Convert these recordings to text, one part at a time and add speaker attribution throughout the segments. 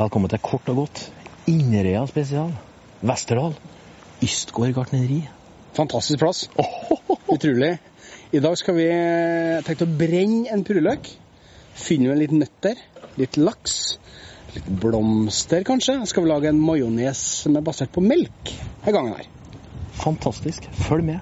Speaker 1: Velkommen til Kort og godt. Inderøya spesial. Westerdal. Ystgård gartneri.
Speaker 2: Fantastisk plass. Utrolig. I dag skal vi tenke å brenne en purreløk. Finne litt nøtter, litt laks, litt blomster kanskje. Skal vi lage en majones som er basert på melk en gang her.
Speaker 1: Fantastisk. Følg med.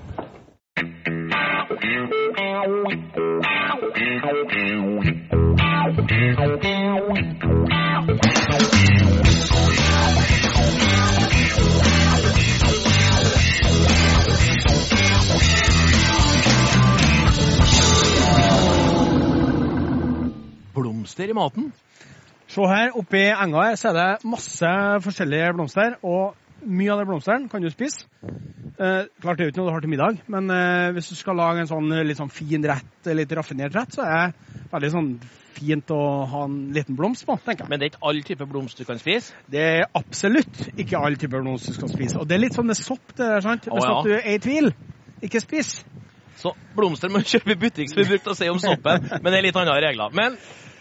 Speaker 1: Blomster i maten.
Speaker 3: Se her, oppi enga her så er det masse forskjellige blomster, og mye av de blomstene kan du spise. Eh, klart det er ikke noe du har til middag, men eh, hvis du skal lage en sånn litt sånn fin rett, litt raffinert rett, så er det veldig sånn fint å ha en liten blomst på, tenker jeg.
Speaker 1: Men det er ikke all type blomst du kan spise?
Speaker 3: Det er absolutt ikke all type blomst du skal spise. Og det er litt sånn med sopp, det der, sant? Hvis
Speaker 1: oh, ja.
Speaker 3: du er i tvil, ikke spis.
Speaker 1: Så blomster må du kjøpe i butikk, som vi brukte å si om soppen. Men det er litt andre regler. Men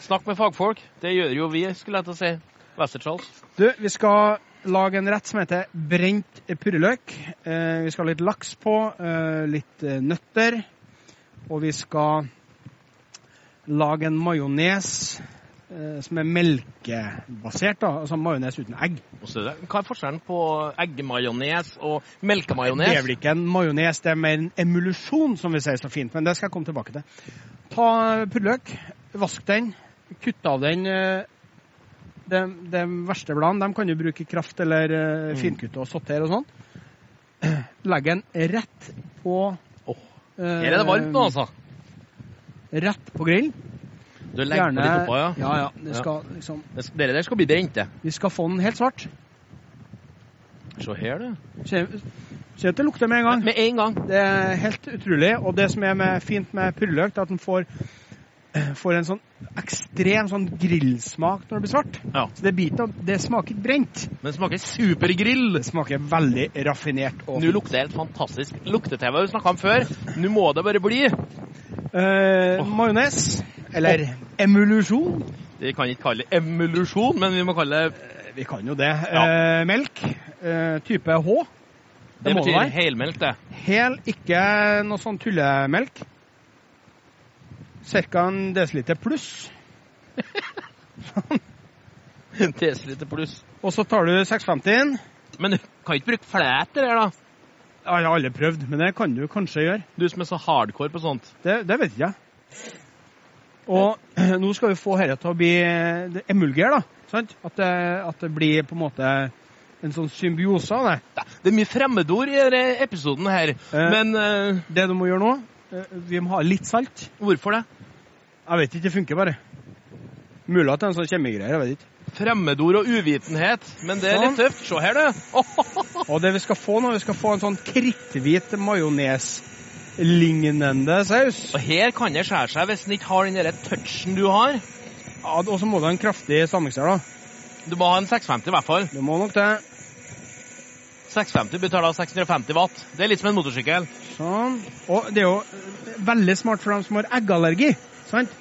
Speaker 1: snakk med fagfolk. Det gjør jo vi, skulle jeg til å si. Wester-Charles.
Speaker 3: Du, vi skal lage en rett som heter brent purreløk. Eh, vi skal ha litt laks på, eh, litt eh, nøtter. Og vi skal lage en majones som er melkebasert, da. Altså majones uten egg.
Speaker 1: Hva er forskjellen på eggmajones og
Speaker 3: Det er vel ikke en majones, det er mer en emulusjon, som vi sier så fint. Men det skal jeg komme tilbake til. Ta purreløk, vask den, kutt av den eh, de, de verste bladene de kan du bruke kraft eller uh, finkutte og sortere og sånn. Legg den rett på eh,
Speaker 1: Her er det varmt nå, altså.
Speaker 3: Rett på grillen.
Speaker 1: Du legger på litt oppå, ja.
Speaker 3: ja, ja. Det
Speaker 1: Ja.
Speaker 3: liksom,
Speaker 1: Det- Dere der skal bli brente.
Speaker 3: vi skal få den helt svart.
Speaker 1: Se her, du.
Speaker 3: Se at det lukter med en gang.
Speaker 1: Med en gang.
Speaker 3: Det er helt utrolig. Og det som er med, fint med purreløk, er at den får, får en sånn ekstrem sånn grillsmak når det blir svart.
Speaker 1: Ja.
Speaker 3: Så det, biter, det smaker ikke brent.
Speaker 1: Men det smaker supergrill.
Speaker 3: Det smaker veldig raffinert. og
Speaker 1: Nå lukter det helt fantastisk. Lukte-TV har vi snakka om før. Nå må det bare bli.
Speaker 3: Eh, Majones, eller emulusjon.
Speaker 1: Vi kan ikke kalle det emulusjon, men vi må kalle det
Speaker 3: Vi kan jo det.
Speaker 1: Ja.
Speaker 3: Eh, melk, eh, type H.
Speaker 1: Det
Speaker 3: det
Speaker 1: betyr helmelk, det.
Speaker 3: Hel, ikke noe sånn tullemelk. Ca. en desiliter pluss.
Speaker 1: En desiliter pluss.
Speaker 3: Og så tar du 650 inn.
Speaker 1: Men du kan ikke bruke flæt det, da.
Speaker 3: Jeg har aldri prøvd, men det kan du kanskje gjøre.
Speaker 1: Du som er så hardcore på sånt.
Speaker 3: Det, det vet ikke jeg. Og nå skal vi få dette til å bli det emulger, da. Sant? At, det, at det blir på en måte en sånn symbiose av det.
Speaker 1: Det er mye fremmedord i denne episoden her.
Speaker 3: Eh.
Speaker 1: Men eh,
Speaker 3: Det du må gjøre nå, eh, vi må ha litt salt.
Speaker 1: hvorfor det?
Speaker 3: Jeg vet ikke, det funker bare. Mulig at det er en sånn kjemigreie, jeg vet ikke.
Speaker 1: Fremmedord og uvitenhet. Men det er litt
Speaker 3: Sånn.
Speaker 1: tøft. Se her, du.
Speaker 3: Og det vi skal få nå, vi skal få en sånn kritthvit majones-lignende saus.
Speaker 1: Og her kan det skjære seg hvis den ikke har den der touchen du har.
Speaker 3: Ja, og så må du ha en kraftig stammikser, da.
Speaker 1: Du må ha en 650 i hvert fall.
Speaker 3: Du må nok det.
Speaker 1: 650 betaler 650 watt. Det er litt som en motorsykkel.
Speaker 3: Sånn. Og det er jo veldig smart for dem som har eggallergi, sant?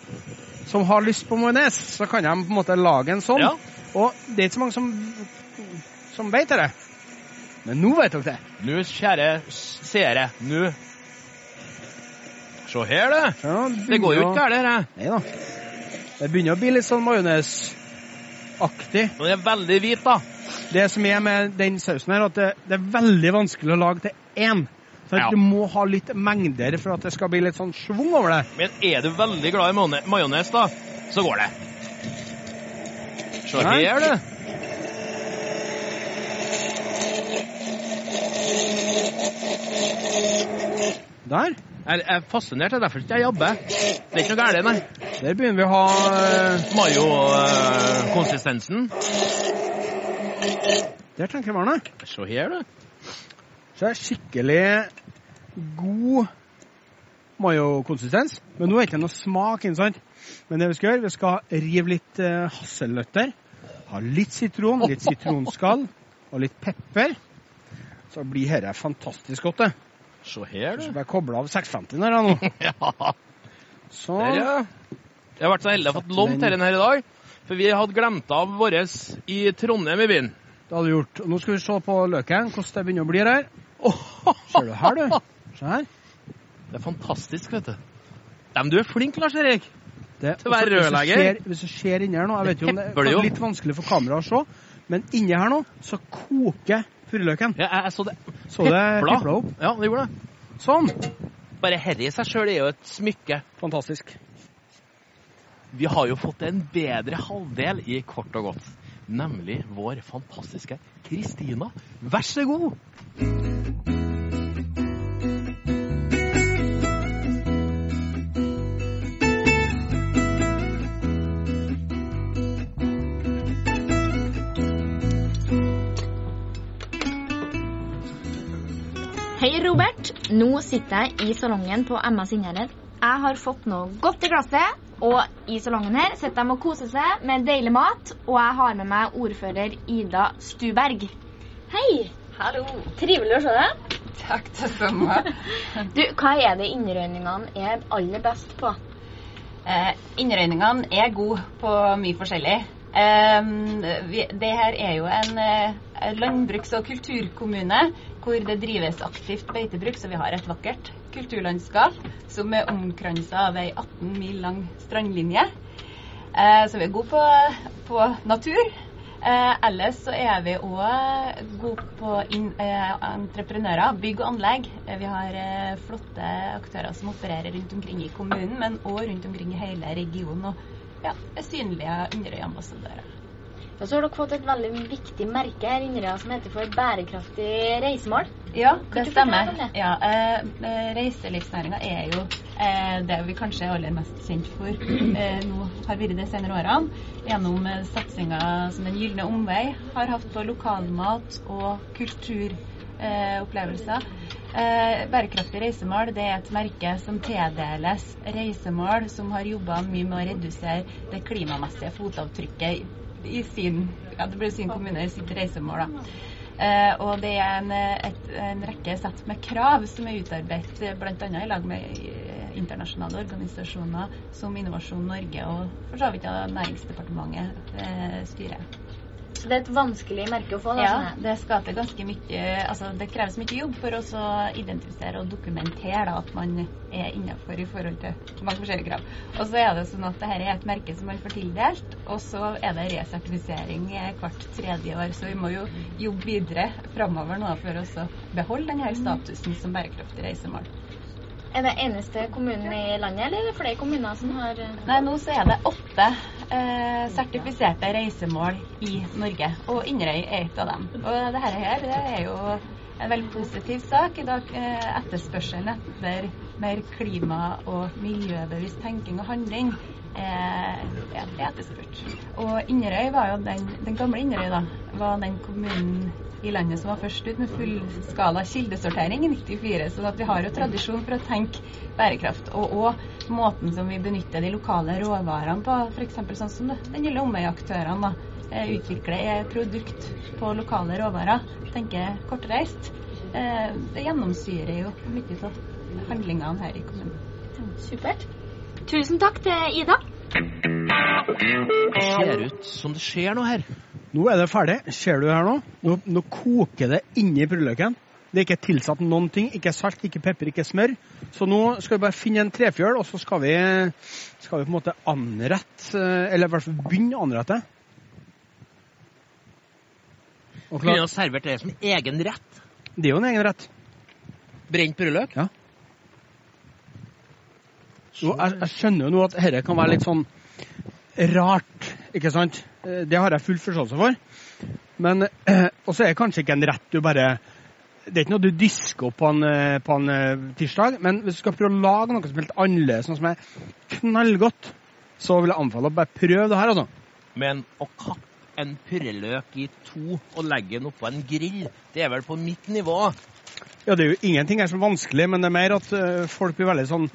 Speaker 3: Som har lyst på majones, så kan de på en måte lage en sånn.
Speaker 1: Ja.
Speaker 3: Og det er ikke så mange som, som vet det. Men nå vet dere det.
Speaker 1: Nå, kjære seere, nå Se her, du.
Speaker 3: Ja,
Speaker 1: Det går jo ikke galt, dette.
Speaker 3: Nei da. Det begynner å bli litt sånn majonesaktig.
Speaker 1: Men den er veldig hvit, da.
Speaker 3: Det som er med den sausen her, at det, det er veldig vanskelig å lage til én. Så
Speaker 1: Ja.
Speaker 3: Du må ha litt mengder for at det skal bli litt sånn schwung over det.
Speaker 1: Men er du veldig glad i majones- da, så går det. Se her, du.
Speaker 3: Der.
Speaker 1: Jeg er fascinert. Det er derfor ikke jeg jobber. Det er ikke noe galt, nei.
Speaker 3: Der begynner vi å ha uh,
Speaker 1: Mayo-konsistensen.
Speaker 3: Der tenker jeg varene.
Speaker 1: Se her, du.
Speaker 3: Så er det skikkelig god mayo-konsistens. Men nå er det ikke noe smak inn, sant? Men det vi skal gjøre, vi skal rive litt uh, hasselnøtter. Ha litt sitron, litt sitronskall og litt pepper. Så blir dette fantastisk godt, det.
Speaker 1: Se her,
Speaker 3: Så
Speaker 1: du.
Speaker 3: bare koble av 650 her da, nå.
Speaker 1: Ja.
Speaker 3: Sånn.
Speaker 1: Der, ja. Jeg har vært så heldig å ha fått lånt denne her i dag. For vi hadde glemt av vår i Trondheim i byen.
Speaker 3: Det hadde vi gjort. Nå skal vi se på løken, hvordan det begynner å bli her. Ser du her, du? Se her.
Speaker 1: Det er fantastisk, vet du. Men du er flink, Lars Erik.
Speaker 3: Det,
Speaker 1: Til å være
Speaker 3: du
Speaker 1: rørlegger.
Speaker 3: ser- Hvis du ser inni her nå, jeg vet jo om det er litt vanskelig for kamera å se, men inni her nå så koker purreløken.
Speaker 1: Ja, jeg, jeg så det.
Speaker 3: Så det pipla opp.
Speaker 1: Ja, det gjorde det.
Speaker 3: Sånn.
Speaker 1: Bare herre i seg sjøl er jo et smykke.
Speaker 3: Fantastisk.
Speaker 1: Vi har jo fått en bedre halvdel i kort og godt. Nemlig vår fantastiske Kristina. Vær så god!
Speaker 4: Robert. Nå sitter jeg i salongen på Emma Sinnæred. Jeg har fått noe godt i glasset, og i salongen her sitter de og koser seg med deilig mat. Og jeg har med meg ordfører Ida Stuberg. Hei.
Speaker 5: Hallo.
Speaker 4: Trivelig å se deg.
Speaker 5: Takk det samme.
Speaker 4: Du, hva er det innrøyningene er aller best på?
Speaker 5: Eh, innrøyningene er gode på mye forskjellig. Eh, vi, det her er jo en eh, landbruks- og kulturkommune hvor det drives aktivt beitebruk, så vi har et vakkert kulturlandskap som er omkransa av ei 18 mil lang strandlinje. Eh, så vi er gode på, på natur. Eh, ellers så er vi òg gode på in, eh, entreprenører, bygg og anlegg. Eh, vi har eh, flotte aktører som opererer rundt omkring i kommunen, men òg rundt omkring i hele regionen. Og ja, er synlige Inderøy-ambassadører.
Speaker 4: Og så har dere fått et veldig viktig merke her inne som heter for bærekraftig reisemål.
Speaker 5: Ja,
Speaker 4: Kan
Speaker 5: det stemmer.
Speaker 4: det?
Speaker 5: Ja, eh, Reiselivsnæringa er jo eh, det vi kanskje er aller mest kjent for eh, nå har vært de senere årene. Gjennom eh, satsinga som Den gylne omvei har hatt på lokalmat og kulturopplevelser. Eh, bærekraftig reisemål det er et merke som tildeles reisemål som har jobba mye med å redusere det klimamessige fotavtrykket i sin, ja, det blir sin kommune, sitt reisemål. da. Uh, og det er en, et, en rekke sett med krav som er utarbeidet bl.a. i lag med internasjonale organisasjoner som Innovasjon Norge og for så vidt ja, Næringsdepartementet uh, styrer.
Speaker 4: Så det er et vanskelig merke å få. da,
Speaker 5: Ja,
Speaker 4: sånn
Speaker 5: det skaper ganske mye Altså det kreves mye jobb for å identifisere og dokumentere da, at man er innenfor i forhold til mange forskjellige krav. Og så er det sånn at dette er et merke som man får tildelt, og så er det resertifisering hvert tredje år. Så vi må jo jobbe videre framover nå for å beholde denne statusen som bærekraftig reisemål.
Speaker 4: Er det eneste kommunen i landet, eller er det flere kommuner som har eh,
Speaker 5: Nei, nå så er det åtte eh, sertifiserte reisemål i Norge, og Inderøy er et av dem. Og dette her det er jo en veldig positiv sak. I dag eh, etterspørselen etter mer klima- og miljøbevisst tenking og handling eh, er, er etterspurt. Og Inderøy var jo den, den gamle Inderøy da, var den kommunen i landet som var først ut med fullskala kildesortering i 94. Så at vi har jo tradisjon for å tenke bærekraft. Og òg måten som vi benytter de lokale råvarene på, f.eks. sånn som den gjelder omveiaktørene. da, eh, Utvikler et produkt på lokale råvarer. Tenker kortreist. Eh, Det gjennomsyrer jo mye av handlingene her i kommunen.
Speaker 4: Supert. Tusen takk til Ida.
Speaker 1: Det ser ut som det skjer noe her.
Speaker 3: Nå er det ferdig. Ser du her nå? Nå, nå koker det inni purreløken. Det er ikke tilsatt noen ting. Ikke salt, ikke pepper, ikke smør. Så nå skal vi bare finne en trefjøl, og så skal vi, skal vi på en måte anrette, eh, eller i hvert fall begynne å anrette. Og
Speaker 1: klart,
Speaker 3: klart,
Speaker 1: ha servert det som egen rett.
Speaker 3: det er jo en egen rett.
Speaker 1: Brent purreløk.
Speaker 3: Ja. Så jeg, jeg skjønner jo nå at dette kan være litt sånn rart, ikke sant? Eh, Det har jeg full forståelse for. Men Og så er det kanskje ikke en rett du bare Det er ikke noe du disker opp på en, eh, på en eh, tirsdag. Men hvis du skal prøve å lage noe som er helt annerledes, noe som er knallgodt, så vil jeg anbefale å bare prøve det her, altså.
Speaker 1: Men å kappe en purreløk i to og legge den oppå en grill, det er vel på mitt nivå.
Speaker 3: Ja, det er jo ingenting her som er vanskelig, men det er mer at eh, folk blir veldig sånn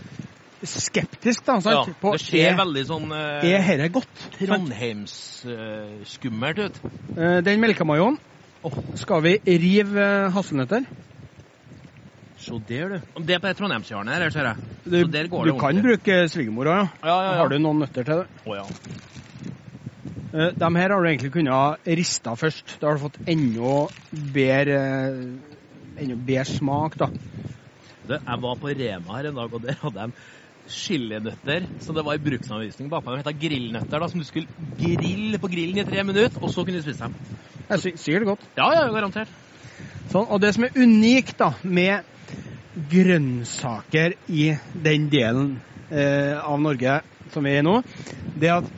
Speaker 3: skeptiske, da.
Speaker 1: Ja,
Speaker 3: Sant? På,
Speaker 1: det ser
Speaker 3: er,
Speaker 1: veldig sånn
Speaker 3: er
Speaker 1: eh,
Speaker 3: dette godt? Trondheimsskummelt
Speaker 1: Trondheims-skummelt ut.
Speaker 3: Eh, Den melkemajoen skal vi rive eh, hasselnøtter.
Speaker 1: Se der, du. Det er på det Trondheimshjørnet her, ser jeg.
Speaker 3: Du,
Speaker 1: Så der går
Speaker 3: du
Speaker 1: det
Speaker 3: kan
Speaker 1: ordentlig.
Speaker 3: bruke svigermora, ja.
Speaker 1: Ja, ja, ja.
Speaker 3: Har du noen nøtter til det?
Speaker 1: Oh, ja.
Speaker 3: Eh, De her har du egentlig kunnet rista først. Da har du fått enda bedre, eh, enda bedre smak, da.
Speaker 1: Du, jeg var på Rema her en dag, og der hadde de chilinøtter som det var i bruksanvisning bakpå. De heter grillnøtter, da, som du skulle grille på grillen i tre minutter, og så kunne du spise dem.
Speaker 3: Det er sy- sikkert godt.
Speaker 1: Ja, ja, garantert.
Speaker 3: Sånn, og det som er unikt da, med grønnsaker i den delen eh, av Norge som vi er i nå, det er at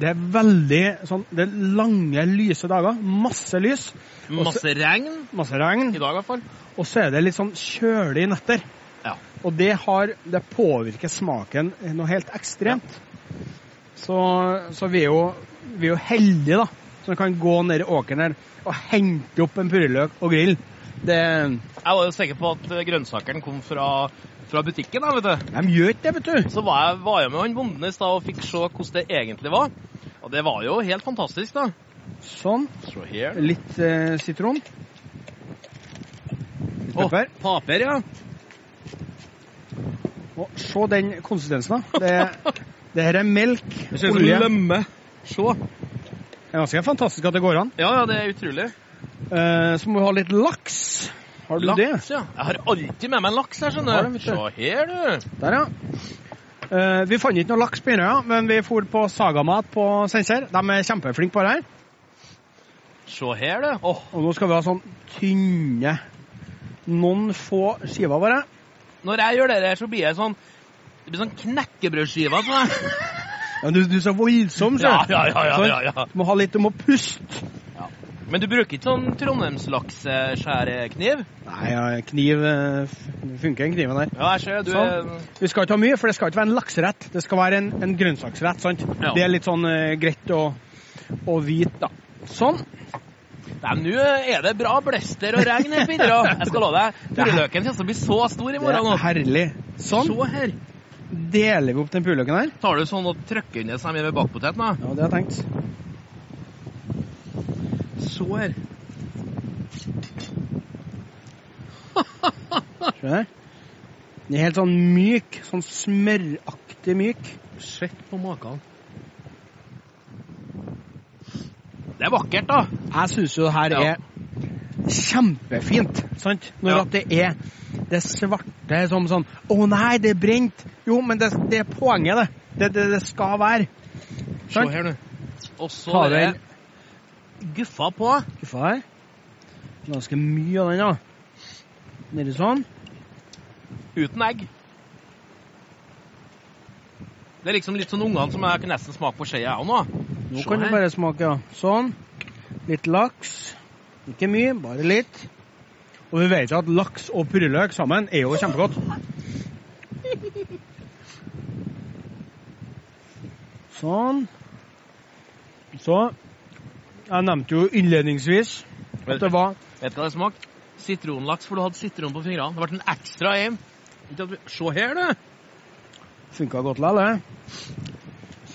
Speaker 3: det er veldig sånn Det er lange, lyse dager. Masse lys.
Speaker 1: Masse regn,
Speaker 3: Masse regn.
Speaker 1: i dag i hvert fall.
Speaker 3: Og så er det litt sånn kjølige netter. Og det, har, det påvirker smaken noe helt ekstremt. Så, så vi, er jo, vi er jo heldige, da, som kan gå ned i åkeren her og hente opp en purreløk og grill. Det,
Speaker 1: Jeg var jo sikker på at eh, grønnsakene kom fra, fra butikken. Da, vet du.
Speaker 3: de gjør ikke det, vet du.
Speaker 1: Så var jeg, var jeg med han bonden i stad og fikk se hvordan det egentlig var. Og det var jo helt fantastisk, da.
Speaker 3: Sånn.
Speaker 1: Her.
Speaker 3: Litt eh, sitron.
Speaker 1: Pepper.
Speaker 3: Pepper.
Speaker 1: paper, ja.
Speaker 3: Og se den konsistensen, da. Det, det her er melk,
Speaker 1: Det ser ut som
Speaker 3: olje.
Speaker 1: lømme. Se.
Speaker 3: Det er ganske fantastisk at det går an.
Speaker 1: Ja, ja, det er utrolig.
Speaker 3: Eh, så må vi ha litt laks. Har du det?
Speaker 1: Laks, ja. Jeg har alltid med meg laks her, skjønner du. Se her, du.
Speaker 3: Der, ja. Eh, vi fant ikke noe laks på Inderøya, men vi for på Sagamat på Steinkjer. De er kjempeflinke på det her.
Speaker 1: Se her, du. Åh,
Speaker 3: Og nå skal vi ha sånn tynne Noen få skiver bare.
Speaker 1: Når jeg gjør det der, så blir jeg sånn Det blir sånn knekkebrødskive. på.
Speaker 3: Ja, du, du er så voldsom, så.
Speaker 1: Ja, ja, ja, ja,
Speaker 3: Sånn.
Speaker 1: ja, ja.
Speaker 3: Du må ha litt om å puste.
Speaker 1: Men du bruker ikke sånn trondheimslakseskjærekniv?
Speaker 3: Nei, ja, kniv eh, funker, den kniven der.
Speaker 1: Ja, jeg ser du
Speaker 3: Sånn. Vi skal ikke ha mye, for det skal ikke være en lakserett. Det skal være en, en grønnsaksrett. sant?
Speaker 1: Ja.
Speaker 3: Det er litt sånn uh, greit å, å vite, da. Sånn.
Speaker 1: Nå er det bra blester og regn her, Pirra. Jeg skal love deg. Purreløken kommer til å bli så stor i
Speaker 3: Det
Speaker 1: morgen.
Speaker 3: er herlig. Sånn.
Speaker 1: Se her.
Speaker 3: Deler vi opp den purløken her.
Speaker 1: Tar du sånn og trykker under seg som er med bakpoteten? da?
Speaker 3: Ja, det har jeg tenkt.
Speaker 1: Se her.
Speaker 3: Se her. Den er helt sånn myk. Sånn smøraktig myk.
Speaker 1: Sett på maken. Det er vakkert, da.
Speaker 3: Jeg syns jo det her
Speaker 1: Ja.
Speaker 3: er kjempefint. sant? Når
Speaker 1: Ja.
Speaker 3: at det er det svarte som sånn Å nei, det er brent! Jo, men det, det er poenget, det. Det, det, det skal være.
Speaker 1: Se her, nå. Og så er det guffa på.
Speaker 3: Guffa her. Ganske mye av den, da. Nedi sånn.
Speaker 1: Uten egg. Det er liksom litt sånn ungene som jeg kan nesten smake på skjea òg nå.
Speaker 3: Nå kan du bare smake, ja. Sånn. Litt laks. Ikke mye, bare litt. Og vi vet jo at laks og purreløk sammen er jo kjempegodt. Sånn. Så Jeg nevnte jo innledningsvis at det var
Speaker 1: Vet du hva det smakte? Sitronlaks, for du hadde sitron på fingrene. Det ble en ekstra vi- Se her, du.
Speaker 3: Funka godt likevel, det.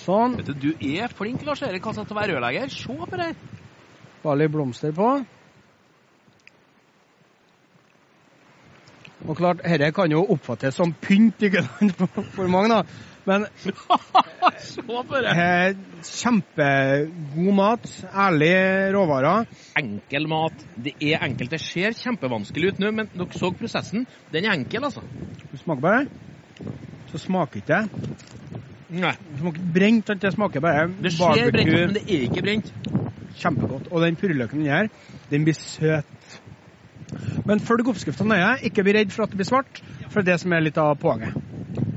Speaker 3: Sånn.
Speaker 1: Vet du, du er flink, Lars Erik, altså, til å være rørlegger. Se på det.
Speaker 3: Bare litt blomster på. Og klart, dette kan jo oppfattes som pynt ikke sant, for- for mange, da. Men
Speaker 1: Se på det.
Speaker 3: eh, kjempegod mat. Ærlige råvarer.
Speaker 1: Enkel mat. Det er enkelt. Det ser kjempevanskelig ut nå, men dere så prosessen. Den er enkel, altså.
Speaker 3: Du smaker på det? Så smaker ikke det.
Speaker 1: Nei.
Speaker 3: Det smaker brent. Det smaker bare
Speaker 1: Det ser brent ut, men det er ikke brent.
Speaker 3: Kjempegodt. Og den purreløken inni her, den blir søt. Men følg oppskrifta nøye. Ikke bli redd for at det blir svart, for det er det som er litt av poenget.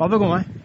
Speaker 3: Ha det godt.